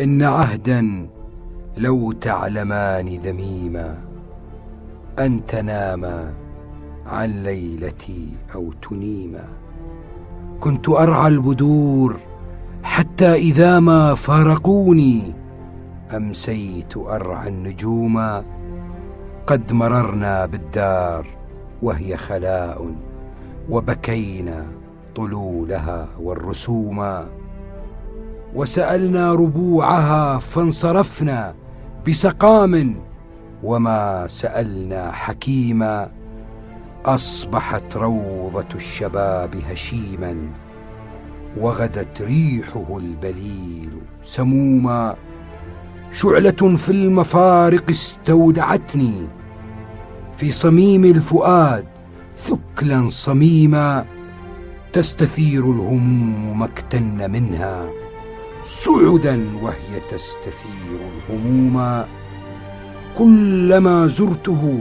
إن عهدا لو تعلمان ذميما أن تناما عن ليلتي أو تنيما. كنت أرعى البدور حتى إذا ما فارقوني أمسيت أرعى النجوم. قد مررنا بالدار وهي خلاء وبكينا طلولها والرسوما وسألنا ربوعها فانصرفنا بسقام وما سألنا حكيما أصبحت روضة الشباب هشيما وغدت ريحه البليل سموما شعلة في المفارق استودعتني في صميم الفؤاد ثكلا صميما تستثير الهموم ما اكتن منها سعدا وهي تستثير الهموم. كلما زرته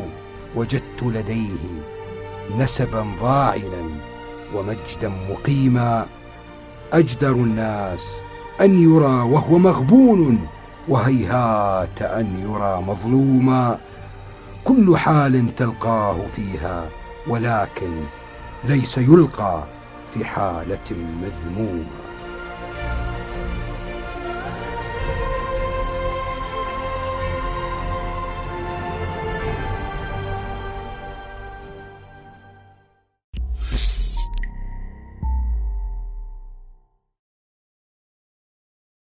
وجدت لديه نسبا ضاعلا ومجدا مقيما. أجدر الناس أن يرى وهو مغبون وهيهات أن يرى مظلوما. كل حال تلقاه فيها ولكن ليس يلقى في حالة مذمومة.